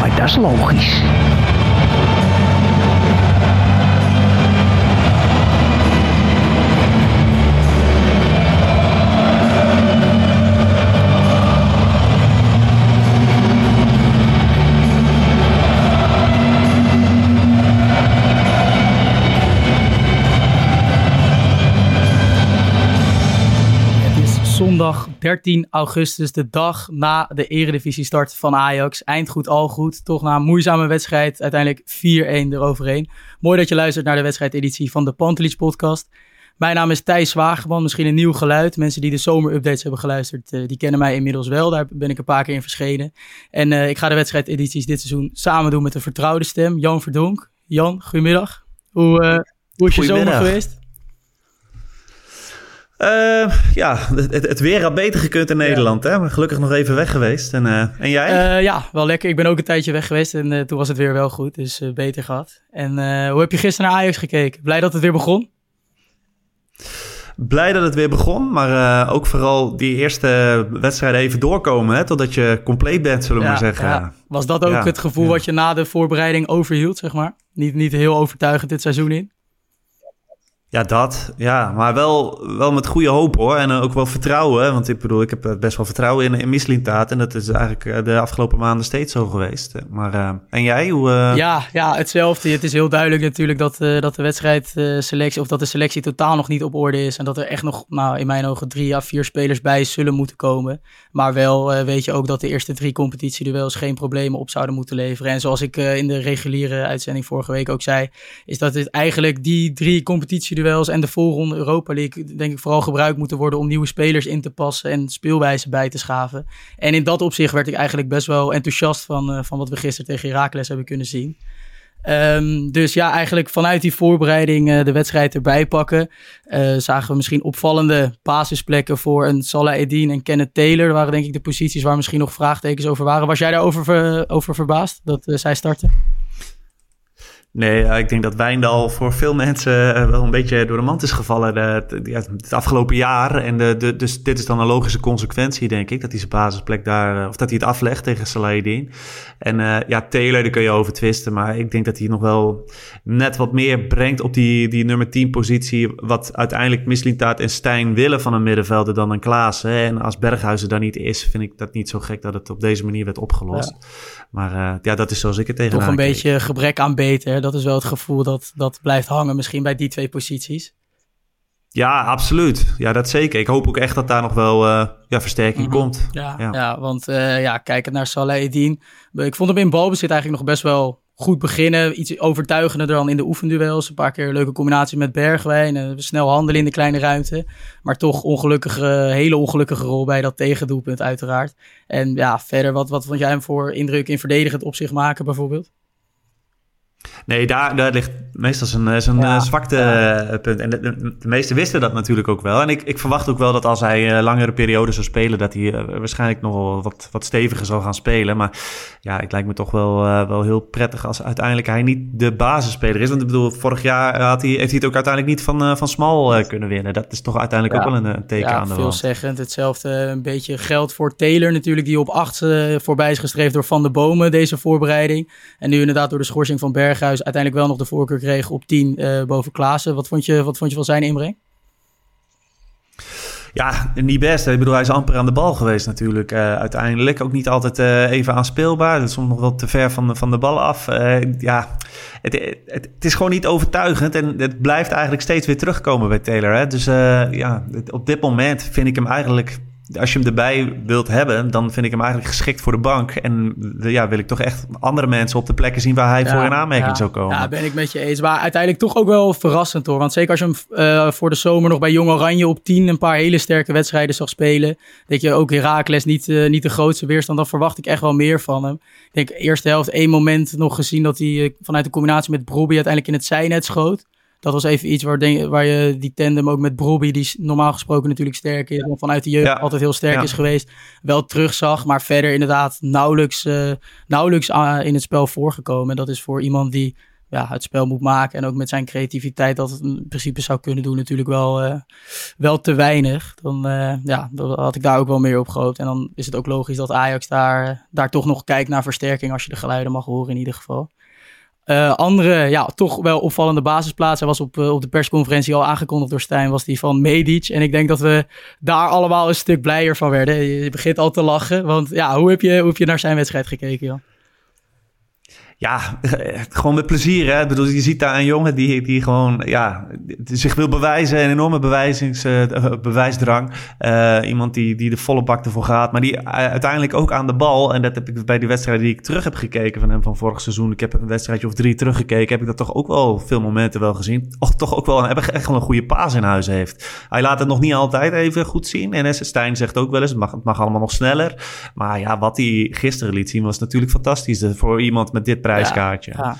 Maar dat is logisch. 13 augustus, de dag na de eredivisie start van Ajax. Eind goed, al goed. Toch na een moeizame wedstrijd, uiteindelijk 4-1 eroverheen. Mooi dat je luistert naar de wedstrijdeditie van de Pantelich podcast. Mijn naam is Thijs Zwageman, misschien een nieuw geluid. Mensen die de zomerupdates hebben geluisterd, eh, die kennen mij inmiddels wel. Daar ben ik een paar keer in verschenen. En eh, ik ga de wedstrijdedities dit seizoen samen doen met een vertrouwde stem, Jan Verdonk. Jan, goedemiddag. Hoe, eh, hoe is je zomer geweest? Eh, ja, het, het- weer had beter gekund in Nederland, hè? Maar gelukkig nog even weg geweest. En, eh, en jij? Eh, ja, wel lekker. Ik ben ook een tijdje weg geweest en toen was het weer wel goed, dus beter gehad. En hoe heb je gisteren naar Ajax gekeken? Blij dat het weer begon? Blij dat het weer begon, maar ook vooral die eerste wedstrijden even doorkomen, hè? Totdat je compleet bent, zullen we maar zeggen. ja. Was dat ook het gevoel wat je na de voorbereiding overhield, zeg maar? Niet, niet heel overtuigend dit seizoen in? Ja, dat. Ja, maar wel, wel met goede hoop hoor. En eh, ook wel vertrouwen. Want ik bedoel, ik heb eh, best wel vertrouwen in, in Mislintaat. En dat is eigenlijk eh, de afgelopen maanden steeds zo geweest. Maar, en jij? Hoe, Ja, ja, hetzelfde. Het is heel duidelijk natuurlijk dat, dat de wedstrijdselectie, of dat de selectie totaal nog niet op orde is. En dat er echt nog, nou, in mijn ogen, drie à vier spelers bij zullen moeten komen. Maar wel weet je ook dat de eerste drie competitieduels geen problemen op zouden moeten leveren. En zoals ik in de reguliere uitzending vorige week ook zei, is dat het eigenlijk die drie competitieduels en de voorronde Europa League, denk ik, vooral gebruikt moeten worden om nieuwe spelers in te passen en speelwijze bij te schaven. En in dat opzicht werd ik eigenlijk best wel enthousiast van, eh, van wat we gisteren tegen Heracles hebben kunnen zien. Ehm, dus ja, eigenlijk vanuit die voorbereiding eh, de wedstrijd erbij pakken. eh, zagen we misschien opvallende basisplekken voor een Salah Eddin en Kenneth Taylor. Dat waren denk ik de posities waar misschien nog vraagtekens over waren. Was jij daarover ver- over verbaasd dat zij starten? Nee, ik denk dat Wijndal voor veel mensen eh, wel een beetje door de mand is gevallen de, de- ja, het afgelopen jaar. En de, dus dit is dan een logische consequentie, denk ik, dat hij zijn basisplek daar, eh, of dat hij het aflegt tegen Salahidin. En eh, ja, Taylor, daar kun je over twisten, maar ik denk dat hij nog wel net wat meer brengt op die, die nummer 10 positie, wat uiteindelijk Mislintaat en Stijn willen van een middenvelder dan een Klaassen. hè. En als Berghuizen daar niet is, vind ik dat niet zo gek dat het op deze manier werd opgelost. Maar eh, ja, dat is zoals ik het tegenaan Toch een beetje gebrek aan beter. Dat is wel het gevoel dat, dat blijft hangen misschien bij die twee posities. Ja, absoluut. Ja, dat zeker. Ik hoop ook echt dat daar nog wel eh, ja, versterking Mhm. komt. Ja, ja. Ja. want eh ja, kijkend naar Salah Eddin. Ik vond hem in balbezit eigenlijk nog best wel goed beginnen. Iets overtuigender dan in de oefenduels. Een paar keer een leuke combinatie met Bergwijn. en snel handelen in de kleine ruimte. Maar toch ongelukkige, hele ongelukkige rol bij dat tegendoelpunt uiteraard. En ja, verder, wat, wat vond jij hem voor indruk in verdedigend opzicht maken bijvoorbeeld? Nee, daar, daar ligt meestal zijn, zijn Ja, eh, zwakte eh, punt. En de, de, de meesten wisten dat natuurlijk ook wel. En ik, ik verwacht ook wel dat als hij eh, langere perioden zou spelen, dat hij eh, waarschijnlijk nog wel wat, wat steviger zal gaan spelen. Maar ja, het lijkt me toch wel, eh, wel heel prettig als uiteindelijk hij niet de basisspeler is. Want ik bedoel, vorig jaar had hij, heeft hij het ook uiteindelijk niet van, eh, van Smal eh, kunnen winnen. Dat is toch uiteindelijk Ja. ook wel een, een teken ja, aan de wand. veelzeggend. Hetzelfde een beetje geld voor Taylor natuurlijk, die op acht eh, voorbij is gestreefd door Van de Bomen deze voorbereiding. En nu inderdaad door de schorsing van Berghuis uiteindelijk wel nog de voorkeur kreeg op 10 eh, boven Klaassen. Wat vond, je, wat vond je van zijn inbreng? Ja, niet best. Ik bedoel, hij is amper aan de bal geweest natuurlijk uh, uiteindelijk. Ook niet altijd uh, even aanspeelbaar. Dat soms nog wel te ver van de, van de bal af. Ja, het, het, het, is gewoon niet overtuigend. En het blijft eigenlijk steeds weer terugkomen bij Taylor. Hè? Dus ja, op dit moment vind ik hem eigenlijk als je hem erbij wilt hebben, dan vind ik hem eigenlijk geschikt voor de bank. En ja, wil ik toch echt andere mensen op de plekken zien waar hij voor in aanmerking zou komen. Ja, ben ik met je eens. Maar uiteindelijk toch ook wel verrassend hoor. Want zeker als je hem uh, voor de zomer nog bij Jong Oranje op 10 een paar hele sterke wedstrijden zag spelen. Denk je ook Herakles niet, uh, niet de grootste weerstand. Dan verwacht ik echt wel meer van hem. Ik denk eerste helft één moment nog gezien dat hij uh, vanuit de combinatie met Brobbey uiteindelijk in het zijnet schoot dat was even iets waar, denk, waar je die tandem ook met Brobby, die normaal gesproken natuurlijk sterk is, en vanuit de jeugd altijd heel sterk is geweest, wel terugzag. Maar verder inderdaad nauwelijks, uh, nauwelijks in het spel voorgekomen. En dat is voor iemand die ja, het spel moet maken en ook met zijn creativiteit dat het in principe zou kunnen doen natuurlijk wel, uh, wel te weinig. Dan uh, ja, had ik daar ook wel meer op gehoopt. En dan is het ook logisch dat Ajax daar, daar toch nog kijkt naar versterking als je de geluiden mag horen in ieder geval. Uh, andere, ja, toch wel opvallende basisplaats. Hij was op, uh, op de persconferentie al aangekondigd door Stijn, was die van Medic. En ik denk dat we daar allemaal een stuk blijer van werden. Je begint al te lachen, want ja, hoe heb je, hoe heb je naar zijn wedstrijd gekeken, Jan? Ja, gewoon met plezier. Hè? Ik bedoel, je ziet daar een jongen die, die gewoon ja, zich wil bewijzen. Een enorme bewijzings, uh, bewijsdrang. Uh, iemand die, die de volle bak ervoor gaat. Maar die uiteindelijk ook aan de bal. En dat heb ik bij die wedstrijden die ik terug heb gekeken van hem van vorig seizoen. Ik heb een wedstrijdje of drie teruggekeken. Heb ik dat toch ook wel veel momenten wel gezien. Och, toch ook wel echt wel een goede paas in huis heeft. Hij laat het nog niet altijd even goed zien. En Stijn zegt ook wel eens, het mag, het mag allemaal nog sneller. Maar ja, wat hij gisteren liet zien was natuurlijk fantastisch. Voor iemand met dit prijskaartje. Ja,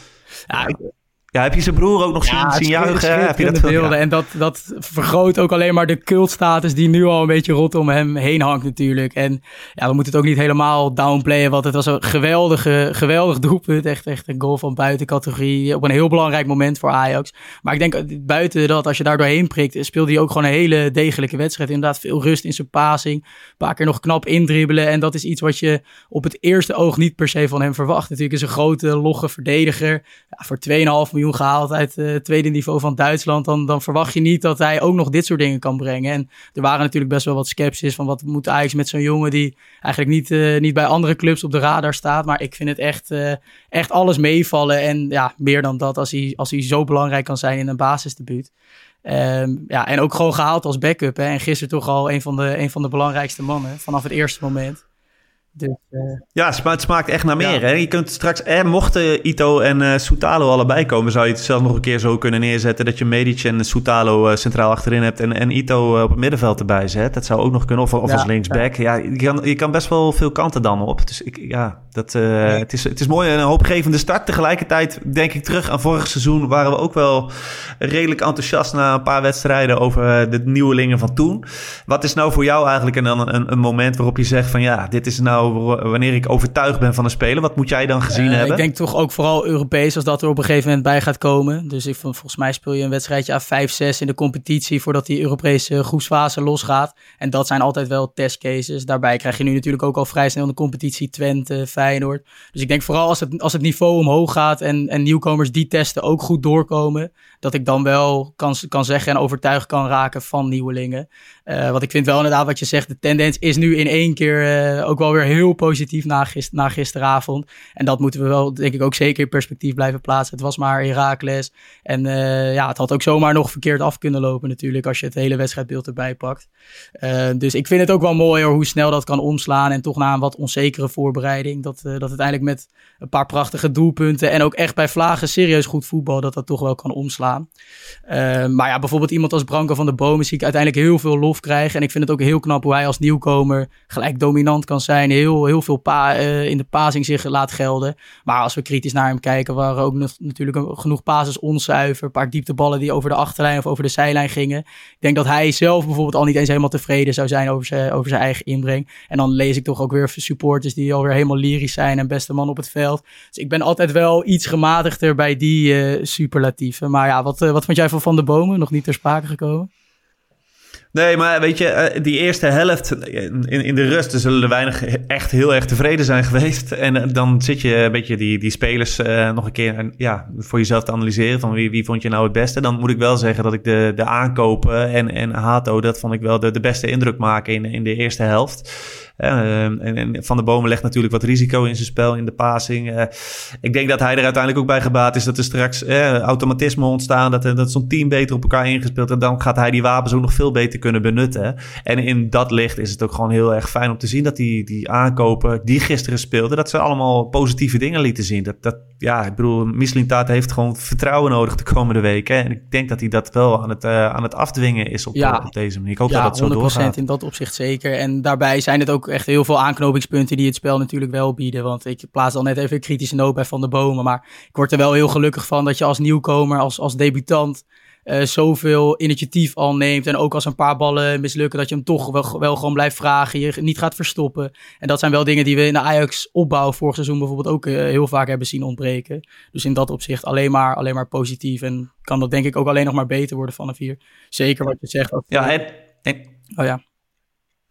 ja. ja. Ja, heb je zijn broer ook nog zien, zien juichen? Heb je dat beelden? En dat, dat vergroot ook alleen maar de cultstatus die nu al een beetje rot om hem heen hangt natuurlijk. En ja, we moeten het ook niet helemaal downplayen, want het was een geweldige, geweldig doelpunt. Echt, echt een goal van buitencategorie. Op een heel belangrijk moment voor Ajax. Maar ik denk, buiten dat, als je daar doorheen prikt, speelde hij ook gewoon een hele degelijke wedstrijd. Inderdaad, veel rust in zijn passing. Een paar keer nog knap indribbelen. En dat is iets wat je op het eerste oog niet per se van hem verwacht. Natuurlijk is een grote, logge verdediger. Ja, voor 2,5 miljoen gehaald uit het uh, tweede niveau van Duitsland, dan, dan verwacht je niet dat hij ook nog dit soort dingen kan brengen. En er waren natuurlijk best wel wat sceptisch van wat moet Ajax met zo'n jongen die eigenlijk niet, uh, niet bij andere clubs op de radar staat. Maar ik vind het echt, uh, echt alles meevallen. En ja, meer dan dat als hij, als hij zo belangrijk kan zijn in een basisdebuut. Um, ja, en ook gewoon gehaald als backup. Hè. En gisteren toch al een van, de, een van de belangrijkste mannen vanaf het eerste moment. Dus, uh, ja, het smaakt echt naar meer. Hè? Je kunt straks, eh, mochten Ito en uh, Soutalo allebei komen, zou je het zelf nog een keer zo kunnen neerzetten dat je Medic en Soutalo uh, centraal achterin hebt en, en Ito op het middenveld erbij zet. Dat zou ook nog kunnen, of, of ja, als linksback. Ja. ja, je, kan, je kan best wel veel kanten dan op. Dus ik, ja, dat, het, is, het is mooi een hoopgevende start. Tegelijkertijd denk ik terug aan vorig seizoen, waren we ook wel redelijk enthousiast na een paar wedstrijden over de nieuwelingen van toen. Wat is nou voor jou eigenlijk een, een, een moment waarop je zegt van ja, dit is nou wanneer ik overtuigd ben van een speler? Wat moet jij dan gezien uh, hebben? Ik denk toch ook vooral Europees als dat er op een gegeven moment bij gaat komen. Dus ik, volgens mij speel je een wedstrijdje af 5-6 in de competitie voordat die Europese groepsfase losgaat. En dat zijn altijd wel testcases. Daarbij krijg je nu natuurlijk ook al vrij snel de competitie Twente, Feyenoord. Dus ik denk vooral als het, als het niveau omhoog gaat en, en nieuwkomers die testen ook goed doorkomen, dat ik dan wel kan, kan zeggen en overtuigd kan raken van nieuwelingen. Uh, want ik vind wel inderdaad wat je zegt, de tendens is nu in één keer uh, ook wel weer heel positief na, na gisteravond. En dat moeten we wel, denk ik, ook zeker in perspectief blijven plaatsen. Het was maar Herakles. En uh, ja, het had ook zomaar nog verkeerd af kunnen lopen natuurlijk, als je het hele wedstrijdbeeld erbij pakt. dus ik vind het ook wel mooi hoor, hoe snel dat kan omslaan. En toch na een wat onzekere voorbereiding, dat, dat uiteindelijk met een paar prachtige doelpunten en ook echt bij Vlagen serieus goed voetbal, dat dat toch wel kan omslaan. Maar ja, bijvoorbeeld iemand als Branko van de Bomen zie ik uiteindelijk heel veel lof krijgen. En ik vind het ook heel knap hoe hij als nieuwkomer gelijk dominant kan zijn. Heel, heel veel pa uh, in de passing zich laat gelden. Maar als we kritisch naar hem kijken, waren ook natuurlijk genoeg passes onzuiver. Een paar diepteballen die over de achterlijn of over de zijlijn gingen. Ik denk dat hij zelf bijvoorbeeld al niet eens helemaal tevreden zou zijn over zijn, over zijn eigen inbreng. En dan lees ik toch ook weer supporters die alweer helemaal lyrisch zijn en beste man op het veld. Dus ik ben altijd wel iets gematigder bij die uh, superlatieven. Maar ja, wat, uh, wat vond jij van Van de Bomen? Nog niet ter sprake gekomen? Nee, maar weet je, eh, die eerste helft in, in de rust zullen er weinig echt heel erg tevreden zijn geweest. En eh, dan zit je een beetje die, die spelers nog een keer ja, voor jezelf te analyseren van wie, wie vond je nou het beste. Dan moet ik wel zeggen dat ik de, de aankopen en, en Hato, dat vond ik wel de, de beste indruk maken in, in de eerste helft. Ehm, en, en, Van de Bomen legt natuurlijk wat risico in zijn spel, in de passing. Uh, ik denk dat hij er uiteindelijk ook bij gebaat is dat er straks uh, automatisme ontstaan. Dat, dat zo'n team beter op elkaar ingespeeld. En dan gaat hij die wapens ook nog veel beter kunnen benutten. En in dat licht is het ook gewoon heel erg fijn om te zien dat die, die aankopen die gisteren speelden, dat ze allemaal positieve dingen lieten zien. Dat, dat, ja, ik bedoel, Mislintaat heeft gewoon vertrouwen nodig de komende weken. En ik denk dat hij dat wel aan het, uh, aan het afdwingen is op, op deze manier. Ik hoop ja, dat dat zo doorgaat. in dat opzicht zeker. En daarbij zijn het ook echt heel veel aanknopingspunten die het spel natuurlijk wel bieden. Want ik plaats al net even een kritische noot bij Van de Bomen. Maar ik word er wel heel gelukkig van dat je als nieuwkomer, als, als debutant... Uh, zoveel initiatief al neemt. En ook als een paar ballen mislukken, dat je hem toch wel, wel gewoon blijft vragen. Je niet gaat verstoppen. En dat zijn wel dingen die we in de Ajax opbouw vorig seizoen bijvoorbeeld ook uh, heel vaak hebben zien ontbreken. Dus in dat opzicht alleen maar, alleen maar positief. En kan dat denk ik ook alleen nog maar beter worden van de vier. Zeker wat je zegt. Ook ja, en, en, oh ja.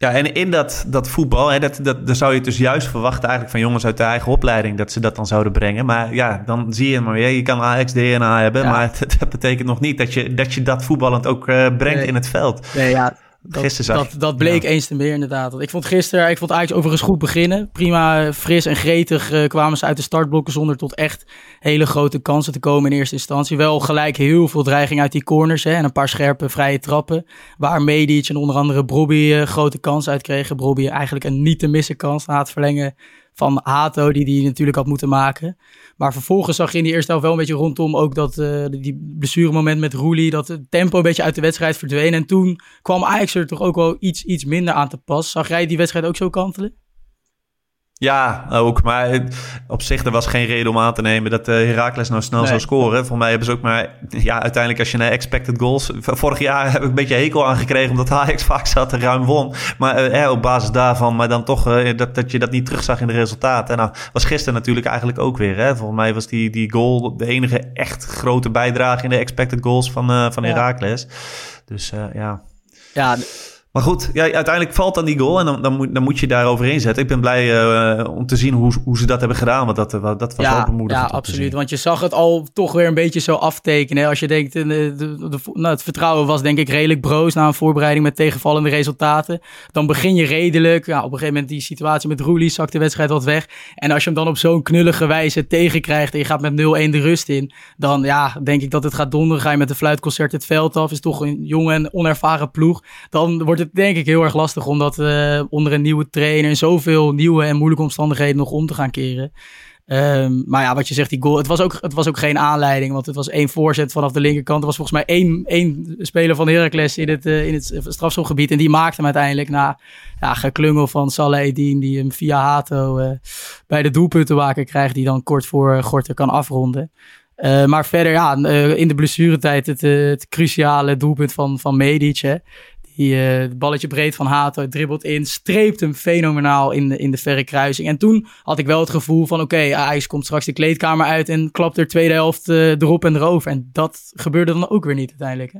Ja, en in dat, dat voetbal, hè, dat, dat, dan zou je dus juist verwachten eigenlijk van jongens uit de eigen opleiding dat ze dat dan zouden brengen. Maar ja, dan zie je maar weer, je kan Ajax DNA hebben, ja. maar dat betekent nog niet dat je dat, je dat voetballend ook uh, brengt nee. in het veld. Nee, ja, dat, dat, dat, bleek ja. eens te meer inderdaad. Ik vond gisteren, ik vond Ajax overigens goed beginnen. Prima, fris en gretig uh, kwamen ze uit de startblokken zonder tot echt hele grote kansen te komen in eerste instantie. Wel gelijk heel veel dreiging uit die corners hè, en een paar scherpe vrije trappen. Waar Medic en onder andere Brobby uh, grote kansen uit kregen. Eigenlijk een niet te missen kans na het verlengen van Hato, die die natuurlijk had moeten maken. Maar vervolgens zag je in die eerste helft wel een beetje rondom ook dat uh, die blessuremoment met Roelie, dat het tempo een beetje uit de wedstrijd verdween. En toen kwam Ajax er toch ook wel iets, iets minder aan te pas. Zag jij die wedstrijd ook zo kantelen? Ja, ook. Maar op zich, er was geen reden om aan te nemen dat uh, Heracles nou snel nee. zou scoren. Voor mij hebben ze ook maar... Ja, uiteindelijk als je naar expected goals... Vorig jaar heb ik een beetje hekel aangekregen omdat Ajax vaak zat en ruim won. Maar uh, op basis daarvan, maar dan toch uh, dat, dat je dat niet terugzag in de resultaten. Nou, was gisteren natuurlijk eigenlijk ook weer. Hè? Volgens mij was die, die goal de enige echt grote bijdrage in de expected goals van, van Heracles. Ja. Dus ja... Ja, maar goed, ja, uiteindelijk valt dan die goal en dan, dan, moet, dan moet je daar overheen zetten. Ik ben blij uh, om te zien hoe, hoe ze dat hebben gedaan, want dat, dat was ja, wel bemoedigend. Ja, absoluut. Want je zag het al toch weer een beetje zo aftekenen. Als je denkt, de, de, de, nou, het vertrouwen was denk ik redelijk broos na een voorbereiding met tegenvallende resultaten. Dan begin je redelijk. Ja, op een gegeven moment die situatie met Roelie zakt de wedstrijd wat weg. En als je hem dan op zo'n knullige wijze tegenkrijgt en je gaat met 0-1 de rust in, dan ja, denk ik dat het gaat donderen. Ga je met een fluitconcert het veld af. Is toch een jonge en onervaren ploeg. Dan wordt het denk ik heel erg lastig om dat uh, onder een nieuwe trainer in zoveel nieuwe en moeilijke omstandigheden nog om te gaan keren. Um, maar ja, wat je zegt, die goal, het was, ook, het was ook geen aanleiding, want het was één voorzet vanaf de linkerkant. Er was volgens mij één, één speler van Heracles in het, uh, in het strafschopgebied en die maakte hem uiteindelijk na ja, geklungel van Salah Eddin, die hem via Hato uh, bij de doelpuntenwaker krijgt, die dan kort voor Gorter kan afronden. Maar verder, ja, in de blessuretijd het, het cruciale doelpunt van, van Medic. Die, uh, het balletje breed van Hato dribbelt in, streept hem fenomenaal in de, in de verre kruising. En toen had ik wel het gevoel van, oké, okay, Ajax komt straks de kleedkamer uit en klapt er tweede helft uh, erop en erover. En dat gebeurde dan ook weer niet uiteindelijk. Hè?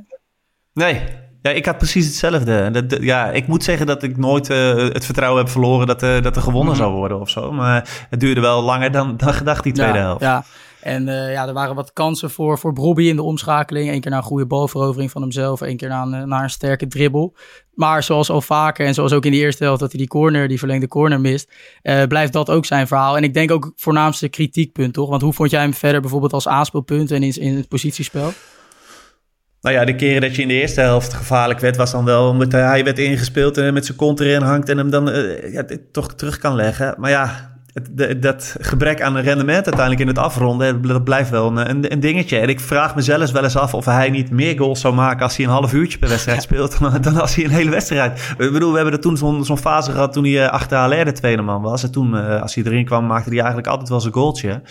Nee, ja, ik had precies hetzelfde. Dat, ja, ik moet zeggen dat ik nooit uh, het vertrouwen heb verloren dat, uh, dat er gewonnen mm. zou worden of zo. Maar het duurde wel langer dan, dan gedacht, die tweede ja, helft. Ja, en uh, ja, er waren wat kansen voor, voor in de omschakeling. Eén keer naar een goede balverovering van hemzelf. één keer naar een, naar een sterke dribbel. Maar zoals al vaker en zoals ook in de eerste helft dat hij die corner, die verlengde corner mist. Uh, blijft dat ook zijn verhaal. En ik denk ook voornaamste kritiekpunt, toch? Want hoe vond jij hem verder bijvoorbeeld als aanspeelpunt en in, in het positiespel? Nou ja, de keren dat je in de eerste helft gevaarlijk werd, was dan wel omdat hij werd ingespeeld en met zijn kont erin hangt en hem dan ja, toch terug kan leggen. Maar ja, het, dat gebrek aan rendement uiteindelijk in het afronden, dat blijft wel een, een, een, dingetje. En ik vraag mezelf wel eens af of hij niet meer goals zou maken als hij een half uurtje per wedstrijd speelt, dan, dan als hij een hele wedstrijd. Ik bedoel, we hebben er toen zo'n fase gehad toen hij achter Haller de tweede man was. En toen, als hij erin kwam, maakte hij eigenlijk altijd wel zijn goaltje.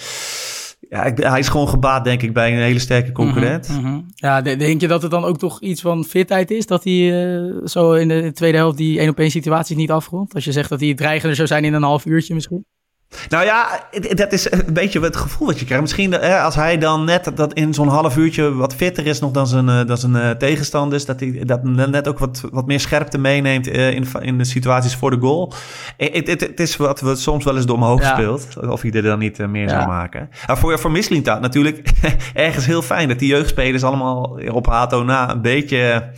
Ja, ik, hij is gewoon gebaat, denk ik, bij een hele sterke concurrent. Mm -hmm. Ja, denk je dat het dan ook toch iets van fitheid is? Dat hij uh, zo in de tweede helft die één op één situaties niet afrondt? Als je zegt dat hij dreigender zou zijn in een half uurtje misschien? Nou ja, dat is een beetje het gevoel wat je krijgt. Misschien als hij dan net dat in zo'n half uurtje wat fitter is nog dan zijn, eh, dan zijn uh, tegenstanders. Dat hij dat net ook wat, wat meer scherpte meeneemt in, in de situaties voor de goal. Het, is wat we soms wel eens door ja. speelt. Of hij er dan niet meer zou maken. Nou, voor, voor Mislintat natuurlijk ergens heel fijn dat die jeugdspelers allemaal op Hato na een beetje...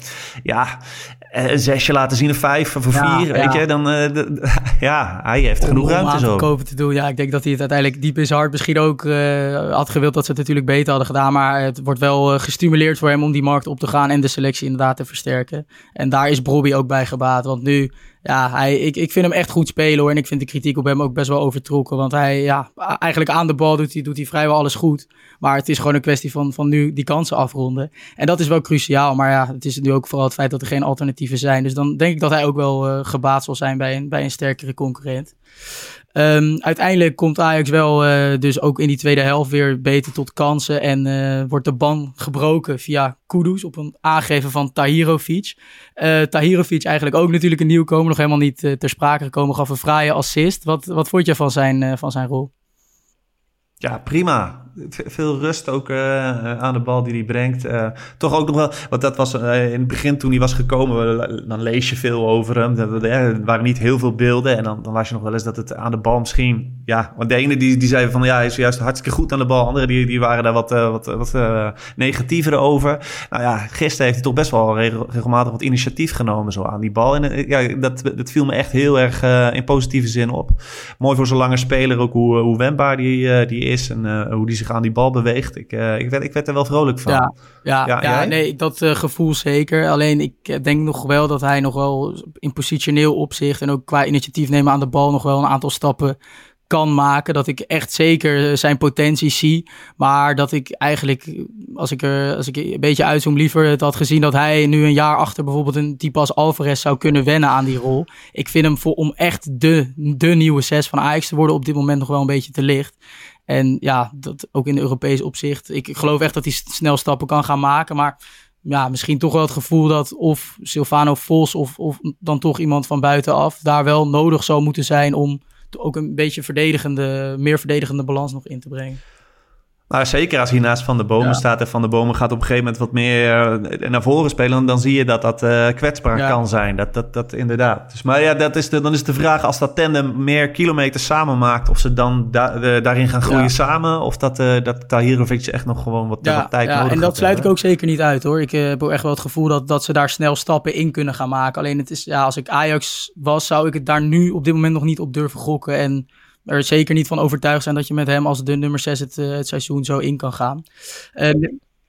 Ja, eh, een zesje laten zien, een vijf of een vier, weet je. Dan, uh, ja, hij heeft Om, genoeg ruimte zo. kopen te doen. Ja, ik denk dat hij het uiteindelijk diep in zijn hart misschien ook uh, had gewild dat ze het natuurlijk beter hadden gedaan. Maar het wordt wel gestimuleerd voor hem om die markt op te gaan en de selectie inderdaad te versterken. En daar is Bobby ook bij gebaat. Want nu ja, hij, ik, ik vind hem echt goed spelen hoor. En ik vind de kritiek op hem ook best wel overtrokken. Want hij, ja, eigenlijk aan de bal doet hij, doet hij vrijwel alles goed. Maar het is gewoon een kwestie van, van nu die kansen afronden. En dat is wel cruciaal. Maar ja, het is nu ook vooral het feit dat er geen alternatieven zijn. Dus dan denk ik dat hij ook wel uh, gebaat zal zijn bij een, bij een sterkere concurrent. Um, uiteindelijk komt Ajax wel uh, dus ook in die tweede helft weer beter tot kansen. En uh, wordt de ban gebroken via Kudus op een aangeven van Tahirovic. Uh, Tahirovic eigenlijk ook natuurlijk een nieuwkomer. Nog helemaal niet ter sprake gekomen. Gaf een fraaie assist. Wat, wat vond je van zijn, van zijn rol? Ja, prima veel rust ook uh, aan de bal die hij brengt. Uh, toch ook nog wel, want dat was in het begin toen hij was gekomen, dan lees je veel over hem. Er waren niet heel veel beelden en dan, dan las je nog wel eens dat het aan de bal misschien, ja, want de ene die, die zei van ja, hij is juist hartstikke goed aan de bal. Andere die, die waren daar wat, wat, wat negatiever over. Nou ja, gisteren heeft hij toch best wel regelmatig wat initiatief genomen zo aan die bal. En ja, dat, dat viel me echt heel erg in positieve zin op. Mooi voor zo'n lange speler ook hoe, hoe wendbaar die, die is en hoe die zich aan die bal beweegt. Ik, uh, ik, werd, ik werd er wel vrolijk van. Ja, ja, ja, ja nee, dat uh, gevoel zeker. Alleen ik eh, denk nog wel dat hij nog wel in positioneel opzicht en ook qua initiatief nemen aan de bal nog wel een aantal stappen kan maken. Dat ik echt zeker zijn potentie zie. Maar dat ik eigenlijk, als ik er als ik een beetje uitzoom, liever het had gezien dat hij nu een jaar achter bijvoorbeeld een type als Alvarez zou kunnen wennen aan die rol. Ik vind hem voor om echt de, de nieuwe zes van Ajax te worden op dit moment nog wel een beetje te licht. En ja, dat ook in Europees opzicht. Ik, ik geloof echt dat hij snel stappen kan gaan maken. Maar ja, misschien toch wel het gevoel dat of Silvano Vos of, of dan toch iemand van buitenaf daar wel nodig zou moeten zijn om ook een beetje verdedigende, meer verdedigende balans nog in te brengen. Nou, zeker als hij naast Van de Bomen staat en Van de Bomen gaat op een gegeven moment wat meer uh, naar voren spelen, dan zie je dat dat uh, kwetsbaar kan zijn. Dat, dat, dat inderdaad. Dus, maar ja, dat is de, dan is de vraag als dat tandem meer kilometers samen maakt, of ze dan da uh, daarin gaan groeien ja. samen, of dat, dat Tahirovic echt nog gewoon wat, wat tijd nodig heeft. En dat sluit ik ook zeker niet uit hoor. Ik heb echt wel het gevoel dat, dat ze daar snel stappen in kunnen gaan maken. Alleen het is, ja, als ik Ajax was, zou ik het daar nu op dit moment nog niet op durven gokken. En er zeker niet van overtuigd zijn dat je met hem als de nummer 6 het, uh, het seizoen zo in kan gaan. Uh,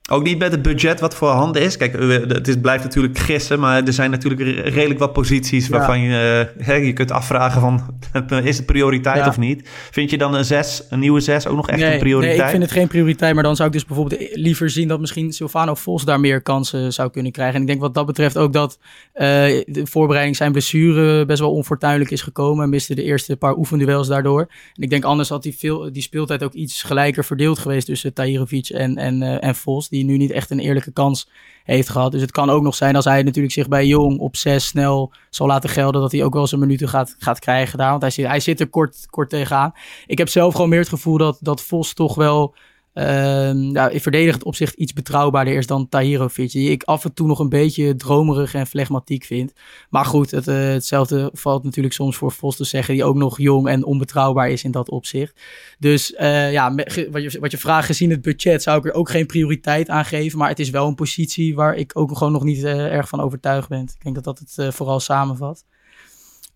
ook niet met het budget wat voor handen is. Kijk, het is, blijft natuurlijk gissen, maar er zijn natuurlijk redelijk wat posities waarvan je, uh, je kunt afvragen van, is het prioriteit ja. of niet? Vind je dan een zes, een nieuwe zes ook nog echt nee, een prioriteit? Nee, ik vind het geen prioriteit, maar dan zou ik dus bijvoorbeeld liever zien dat misschien Silvano Vos daar meer kansen zou kunnen krijgen. En ik denk wat dat betreft ook dat uh, de voorbereiding zijn blessure best wel onfortuinlijk is gekomen en miste de eerste paar oefenduels daardoor. En ik denk anders had die, veel, die speeltijd ook iets gelijker verdeeld geweest tussen Tahirovic en, en, uh, en Vos, die nu niet echt een eerlijke kans heeft gehad. Dus het kan ook nog zijn als hij natuurlijk zich bij Jong op 6 snel zal laten gelden, dat hij ook wel zijn minuten gaat, gaat krijgen daar. Want hij zit, hij zit er kort, kort tegenaan. Ik heb zelf gewoon meer het gevoel dat, dat Vos toch wel uh, ja, in verdedigend opzicht iets betrouwbaarder is dan Tahirovic. Die ik af en toe nog een beetje dromerig en flegmatiek vind. Maar goed, het, uh, hetzelfde valt natuurlijk soms voor Vos te zeggen, die ook nog jong en onbetrouwbaar is in dat opzicht. Dus uh, ja, wat je, wat je vraagt, gezien het budget, zou ik er ook geen prioriteit aan geven. Maar het is wel een positie waar ik ook gewoon nog niet uh, erg van overtuigd ben. Ik denk dat dat het vooral samenvat.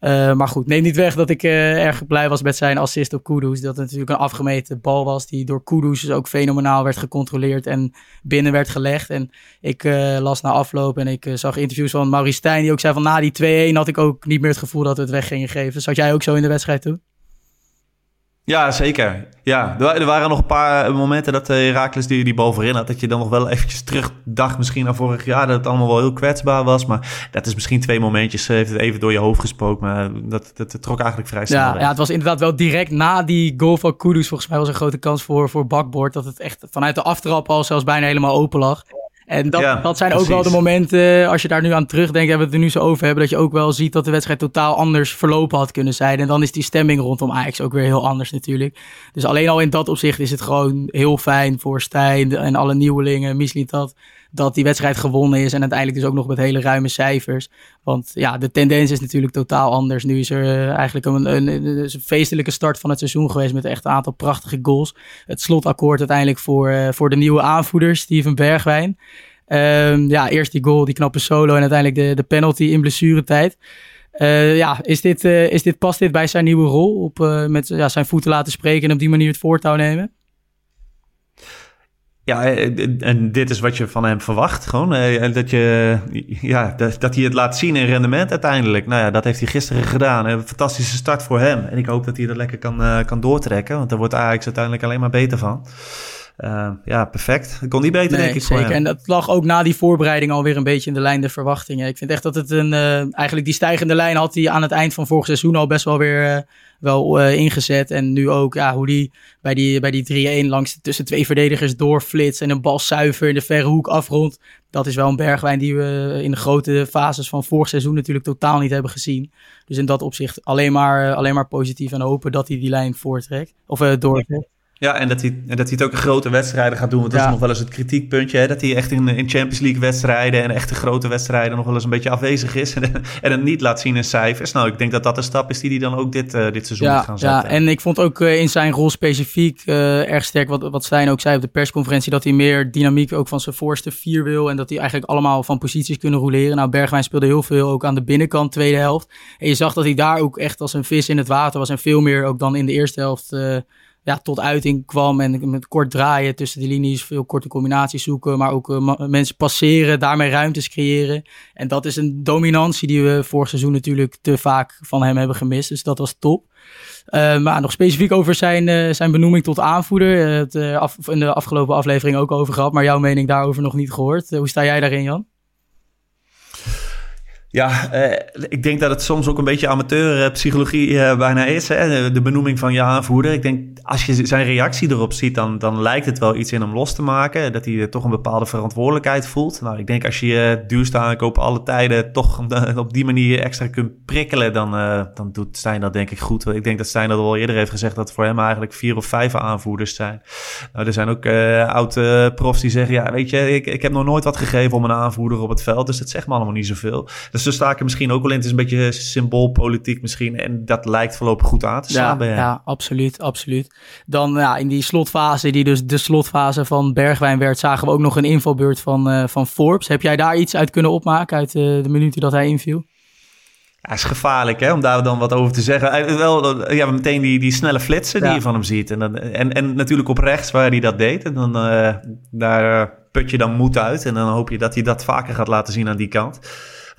Uh, maar goed, neem niet weg dat ik uh, erg blij was met zijn assist op Kudus. Dat het natuurlijk een afgemeten bal was die door Kudus dus ook fenomenaal werd gecontroleerd en binnen werd gelegd. En ik uh, las na afloop en ik zag interviews van Maurice Stijn die ook zei van na die 2-1 had ik ook niet meer het gevoel dat we het weg gingen geven. Zat jij ook zo in de wedstrijd toen? Ja, zeker. Ja, er waren nog een paar momenten dat Herakles die, die bal voorin had. Dat je dan nog wel eventjes terugdacht misschien naar vorig jaar. Dat het allemaal wel heel kwetsbaar was. Maar dat is misschien twee momentjes. Heeft het even door je hoofd gesproken. Maar dat, dat, dat trok eigenlijk vrij snel. Ja, ja, het was inderdaad wel direct na die goal van Kudus. Volgens mij was een grote kans voor, voor Bakboord. Dat het echt vanuit de aftrap al zelfs bijna helemaal open lag. En dat, Ja, dat zijn ook wel de momenten, als je daar nu aan terugdenkt, hebben we het er nu zo over hebben, dat je ook wel ziet dat de wedstrijd totaal anders verlopen had kunnen zijn. En dan is die stemming rondom Ajax ook weer heel anders natuurlijk. Dus alleen al in dat opzicht is het gewoon heel fijn voor Stijn en alle nieuwelingen, Mislintat, dat die wedstrijd gewonnen is. En uiteindelijk dus ook nog met hele ruime cijfers. Want ja, de tendens is natuurlijk totaal anders. Nu is er eh, eigenlijk een, een, een, feestelijke start van het seizoen geweest met echt een aantal prachtige goals. Het slotakkoord uiteindelijk voor, eh, voor de nieuwe aanvoerder, Steven Bergwijn. Ehm, ja, eerst die goal, die knappe solo en uiteindelijk de, de penalty in blessuretijd. Eh ja, is dit, is dit, past dit bij zijn nieuwe rol? Op, met ja, zijn voeten laten spreken en op die manier het voortouw nemen? Ja, eh, en dit is wat je van hem verwacht. Gewoon eh, dat, je, ja, dat, dat hij het laat zien in rendement uiteindelijk. Nou ja, dat heeft hij gisteren gedaan. Een fantastische start voor hem. En ik hoop dat hij dat lekker kan, eh, kan doortrekken. Want daar wordt Ajax uiteindelijk alleen maar beter van. Eh, ja, perfect. Dat kon niet beter, denk ik, zeker. En dat lag ook na die voorbereiding alweer een beetje in de lijn der verwachtingen. Ik vind echt dat het een... eh, eigenlijk die stijgende lijn had hij aan het eind van vorig seizoen al best wel weer eh, wel ingezet. En nu ook, ja, hoe die bij die, bij die 3-1 langs tussen twee verdedigers doorflitst en een bal zuiver in de verre hoek afrondt. Dat is wel een bergwijn die we in de grote fases van vorig seizoen natuurlijk totaal niet hebben gezien. Dus in dat opzicht alleen maar, alleen maar positief en hopen dat hij die lijn voortrekt. Of doortrekt. Ja, en dat, hij, en dat hij het ook in grote wedstrijden gaat doen. Want dat Ja. is nog wel eens het kritiekpuntje. Hè? Dat hij echt in, in Champions League wedstrijden en echte grote wedstrijden nog wel eens een beetje afwezig is. En, en het niet laat zien in cijfers. Nou, ik denk dat dat een stap is die hij dan ook dit, eh, dit seizoen moet gaan ja, zetten. en ik vond ook eh, in zijn rol specifiek eh, erg sterk wat, wat Stijn ook zei op de persconferentie. Dat hij meer dynamiek ook van zijn voorste vier wil. En dat hij eigenlijk allemaal van posities kunnen roleren. Nou, Bergwijn speelde heel veel ook aan de binnenkant tweede helft. En je zag dat hij daar ook echt als een vis in het water was. En veel meer ook dan in de eerste helft ja, tot uiting kwam. En met kort draaien tussen de linies, veel korte combinaties zoeken. Maar ook eh, mensen passeren, daarmee ruimtes creëren. En dat is een dominantie die we vorig seizoen natuurlijk te vaak van hem hebben gemist. Dus dat was top. Eh, maar nog specifiek over zijn, eh, zijn benoeming tot aanvoerder. Het af, in de afgelopen aflevering ook over gehad. Maar jouw mening daarover nog niet gehoord. Eh, hoe sta jij daarin, Jan? Ja, eh, ik denk dat het soms ook een beetje amateurpsychologie eh, bijna is. Hè? De, benoeming van je aanvoerder. Ik denk, als je zijn reactie erop ziet, dan, dan lijkt het wel iets in hem los te maken. Dat hij eh, toch een bepaalde verantwoordelijkheid voelt. Nou, ik denk als je je duurste aankoop alle tijden toch op- die manier extra kunt prikkelen, dan, eh, dan doet Stijn dat denk ik goed. Ik denk dat Stijn dat al eerder heeft gezegd, dat voor hem eigenlijk vier of vijf aanvoerders zijn. Nou, er zijn ook eh oude profs die zeggen, ja, weet je, ik, ik heb nog nooit wat gegeven om een aanvoerder op het veld. Dus dat zegt me allemaal niet zoveel. Dus ze staken misschien ook wel in. Het is een beetje symboolpolitiek misschien. En dat lijkt voorlopig goed aan te slaan Ja, bij ja, absoluut, absoluut. Dan ja, in die slotfase, die dus de slotfase van Bergwijn werd, zagen we ook nog een invalbeurt van, eh, van Forbes. Heb jij daar iets uit kunnen opmaken uit eh, de minuten dat hij inviel? Ja, is gevaarlijk hè, om daar dan wat over te zeggen. Hij- Wel, eh, ja, meteen die, die snelle flitsen die je van hem ziet. En, dan, en, en natuurlijk op rechts waar hij dat deed. En dan, eh, daar eh, put je dan moed uit. En dan hoop je dat hij dat vaker gaat laten zien aan die kant.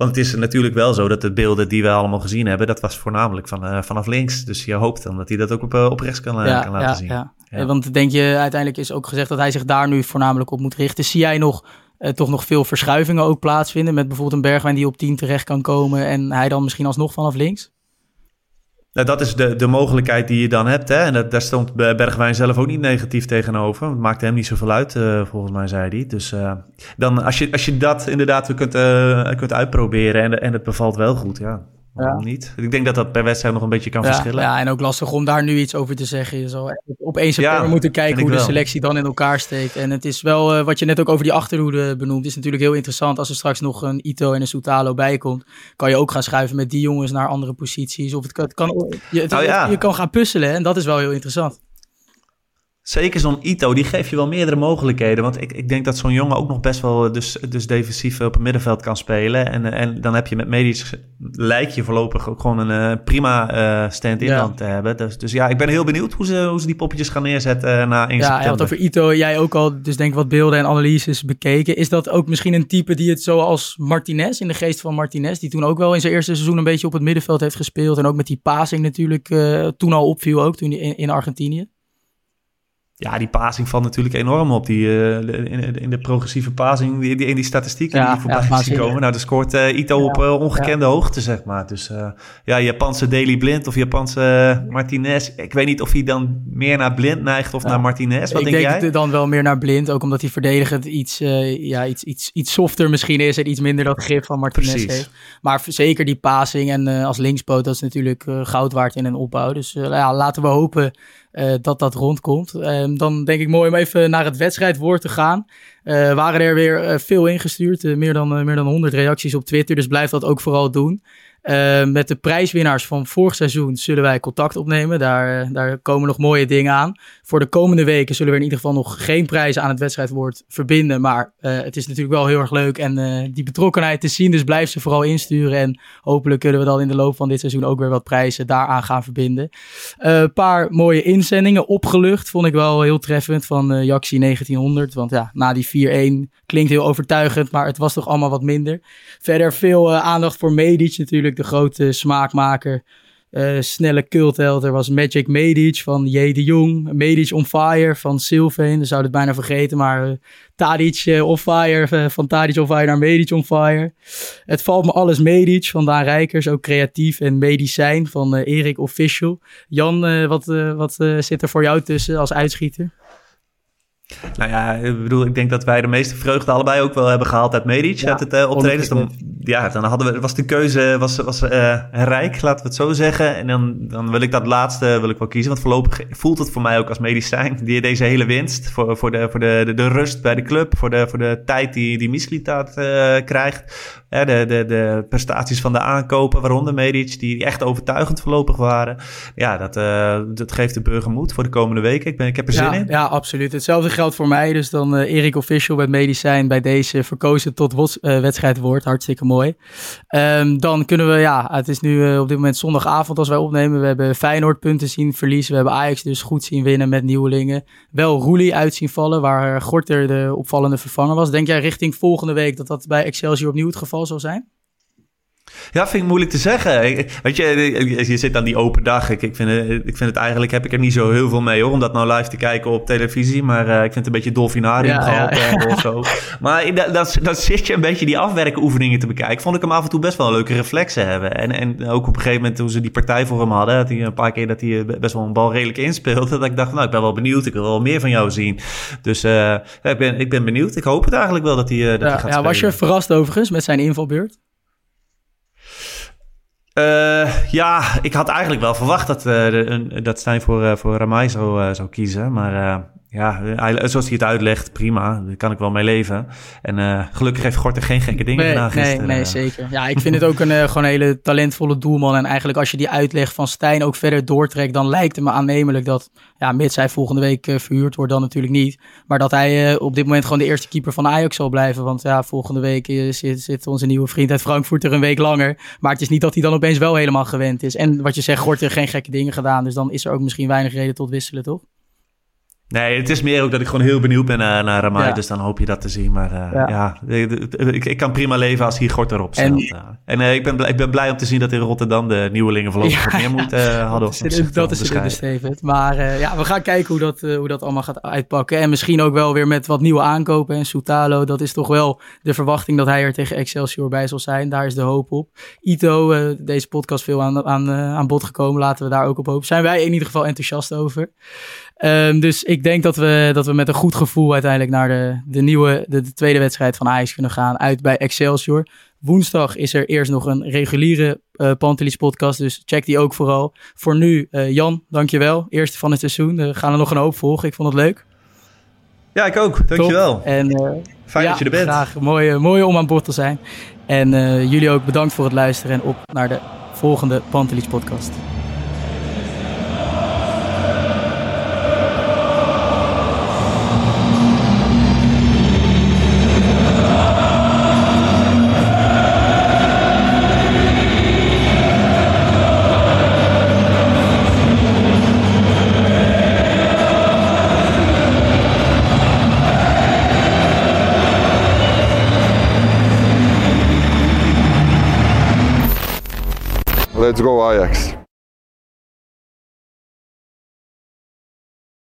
Want het is natuurlijk wel zo dat de beelden die we allemaal gezien hebben... dat was voornamelijk van, eh, vanaf links. Dus je hoopt dan dat hij dat ook op, eh, op rechts kan, eh, kan laten ja, zien. Ja. Ja. Want denk je, uiteindelijk is ook gezegd dat hij zich daar nu voornamelijk op moet richten. Zie jij nog toch nog veel verschuivingen ook plaatsvinden met bijvoorbeeld een Bergwijn die op 10 terecht kan komen en hij dan misschien alsnog vanaf links? Nou, dat is de, de mogelijkheid die je dan hebt. Hè? En dat, daar stond Bergwijn zelf ook niet negatief tegenover. Het maakte hem niet zoveel uit, eh, volgens mij, zei hij. Dus eh, dan, als, je, als je dat inderdaad kunt, eh, kunt uitproberen en, en het bevalt wel goed, ja, waarom niet? Ik denk dat dat per wedstrijd nog een beetje kan Ja, verschillen. ja, en ook lastig om daar nu iets over te zeggen. Je zal op 1 september Ja, moeten kijken hoe de selectie dan in elkaar steekt. En het is wel, eh, wat je net ook over die achterhoede benoemt, is natuurlijk heel interessant. Als er straks nog een Ito en een Soutalo bij komt, kan je ook gaan schuiven met die jongens naar andere posities. Of het kan, het kan, je, het- Nou je kan gaan puzzelen en dat is wel heel interessant. Zeker zo'n Ito, die geeft je wel meerdere mogelijkheden. Want ik, ik denk dat zo'n jongen ook nog best wel dus, dus defensief op het middenveld kan spelen. En, en dan heb je met Medisch, lijkt je voorlopig ook gewoon een eh, prima eh stand-in Ja. te hebben. Dus, dus ja, ik ben heel benieuwd hoe ze, hoe ze die poppetjes gaan neerzetten eh, na 1 Ja, september. je had over Ito, jij ook al, dus denk wat beelden en analyses bekeken. Is dat ook misschien een type die het zoals Martinez, in de geest van Martinez, die toen ook wel in zijn eerste seizoen een beetje op het middenveld heeft gespeeld. En ook met die passing natuurlijk eh, toen al opviel ook, toen hij in, in Argentinië. Ja, die passing valt natuurlijk enorm op. Die, uh, in, in, de progressieve passing, die, die, in die statistieken ja, die voorbij ja, zien komen. Nou, daar scoort uh, Ito op uh, ongekende hoogte, zeg maar. Dus ja, Japanse Daily Blind of Japanse Martinez. Ik weet niet of hij dan meer naar Blind neigt of naar Martinez. Wat ik denk, denk jij? dan wel meer naar Blind. Ook omdat hij verdedigend iets, ja, iets, iets, iets softer misschien is. En iets minder dat grip van Martinez Precies. heeft. Maar zeker die passing en als linkspoot, dat is natuurlijk goud waard in een opbouw. Dus ja, laten we hopen uh, dat dat rondkomt. Uh, dan denk ik mooi om even naar het wedstrijdwoord te gaan. Uh, waren er weer veel ingestuurd, meer, dan, meer dan 100 reacties op Twitter, dus blijf dat ook vooral doen. Uh, met de prijswinnaars van vorig seizoen zullen wij contact opnemen. Daar, daar komen nog mooie dingen aan. Voor de komende weken zullen we in ieder geval nog geen prijzen aan het wedstrijdwoord verbinden. Maar uh, het is natuurlijk wel heel erg leuk en die betrokkenheid te zien. Dus blijf ze vooral insturen. En hopelijk kunnen we dan in de loop van dit seizoen ook weer wat prijzen daaraan gaan verbinden. Een paar mooie inzendingen. Opgelucht vond ik wel heel treffend van Jaxi 1900. Want ja, na die 4-1 klinkt heel overtuigend, maar het was toch allemaal wat minder. Verder veel aandacht voor Medic natuurlijk de grote smaakmaker. Uh, snelle cultheld. Er was Magic Medic van J. de Jong. Medic on Fire van Sylvain. We zouden het bijna vergeten. Maar uh, Tadic uh, on Fire. van Tadic on Fire naar Medic on Fire. Het valt me alles Medic van Daan Rijkers. Ook creatief. En medicijn van Erik Official. Jan, wat, wat zit er voor jou tussen als uitschieter? Nou ja, ik bedoel, ik denk dat wij de meeste vreugde allebei ook wel hebben gehaald uit Medic, ja, uit het uh, optreden. Dus dan, ja, dan hadden we, was de keuze was, was uh, rijk, laten we het zo zeggen. En dan, dan wil ik dat laatste wil ik wel kiezen, want voorlopig voelt het voor mij ook als medicijn. Die, deze hele winst voor, voor, de, voor de, de, de rust bij de club, voor de, voor de tijd die, die Mislitaat uh, krijgt. De, de, de prestaties van de aankopen, waaronder Medic, die echt overtuigend voorlopig waren. Ja, dat, dat geeft de burger moed voor de komende weken. Ik, ben, ik heb er zin in. Ja, absoluut. Hetzelfde geldt voor mij. Dus dan uh, Erik Official met medicijn bij deze verkozen tot uh, wedstrijdwoord. Hartstikke mooi. Um, dan kunnen we, ja, het is nu uh, op dit moment zondagavond als wij opnemen. We hebben Feyenoord punten zien verliezen. We hebben Ajax dus goed zien winnen met nieuwelingen. Wel Roelie uit zien vallen, waar Gorter de opvallende vervanger was. Denk jij richting volgende week dat dat bij Excelsior opnieuw het geval zal zijn? Ja, vind ik moeilijk te zeggen. Weet je, je zit aan die open dag. Ik, ik, vind, het, ik vind het eigenlijk, heb ik er niet zo heel veel mee hoor, om dat nou live te kijken op televisie. Maar uh, ik vind het een beetje dolfinarium ja, ja. of zo. Maar dan, dan zit je een beetje die afwerkoefeningen te bekijken. Vond ik hem af en toe best wel een leuke reflexen hebben. En, en ook op een gegeven moment toen ze die partij voor hem hadden, dat hij een paar keer dat hij best wel een bal redelijk inspeelde. Dat ik dacht, nou, ik ben wel benieuwd. Ik wil wel meer van jou zien. Dus uh, ik, ben, ik ben benieuwd. Ik hoop het eigenlijk wel dat hij, uh, dat ja, hij gaat ja, Was je verrast overigens met zijn invalbeurt? Uh, ja, ik had eigenlijk wel verwacht dat, uh, dat Stijn voor, uh, voor Ramai zou, zou kiezen. Maar ja, zoals hij het uitlegt, prima. Daar kan ik wel mee leven. En uh, gelukkig heeft Gorter geen gekke dingen nee, gedaan gisteren. Nee, nee, zeker. Ja, ik vind het ook een uh, gewoon hele talentvolle doelman. En eigenlijk als je die uitleg van Stijn ook verder doortrekt... dan lijkt het me aannemelijk dat, ja, mits hij volgende week uh, verhuurd wordt... dan natuurlijk niet. Maar dat hij op dit moment gewoon de eerste keeper van Ajax zal blijven. Want ja, volgende week zit, zit onze nieuwe vriend uit Frankfurt er een week langer. Maar het is niet dat hij dan opeens wel helemaal gewend is. En wat je zegt, Gorter geen gekke dingen gedaan. Dus dan is er ook misschien weinig reden tot wisselen, toch? Nee, het is meer ook dat ik gewoon heel benieuwd ben naar, naar Ramai. Dus dan hoop je dat te zien. Maar uh, ja, ja ik, ik, kan prima leven als hier Gort erop staat. En, en uh, ik, ben blij, ik ben blij om te zien dat in Rotterdam de nieuwelingen voorlopig wat meer moeten hadden. Dat is, dat is het understatement. Maar ja, we gaan kijken hoe dat, hoe dat allemaal gaat uitpakken. En misschien ook wel weer met wat nieuwe aankopen. En Soutalo, dat is toch wel de verwachting dat hij er tegen Excelsior bij zal zijn. Daar is de hoop op. Ito, deze podcast veel aan, aan, aan bod gekomen. Laten we daar ook op hopen. Zijn wij in ieder geval enthousiast over. Um, dus ik denk dat we, dat we met een goed gevoel uiteindelijk naar de, de nieuwe, de, de tweede wedstrijd van Ajax kunnen gaan. Uit bij Excelsior. Woensdag is er eerst nog een reguliere uh, Pantelis podcast, dus check die ook vooral. Voor nu, uh, Jan, dankjewel. Eerste van het seizoen. Er gaan er nog een hoop volgen. Ik vond het leuk. Ja, ik ook. Dankjewel. Top. En, uh, Fijn ja, dat je er bent. Graag. Mooi, mooi om aan boord te zijn. En jullie ook bedankt voor het luisteren en op naar de volgende Pantelis podcast. Let's go Ajax.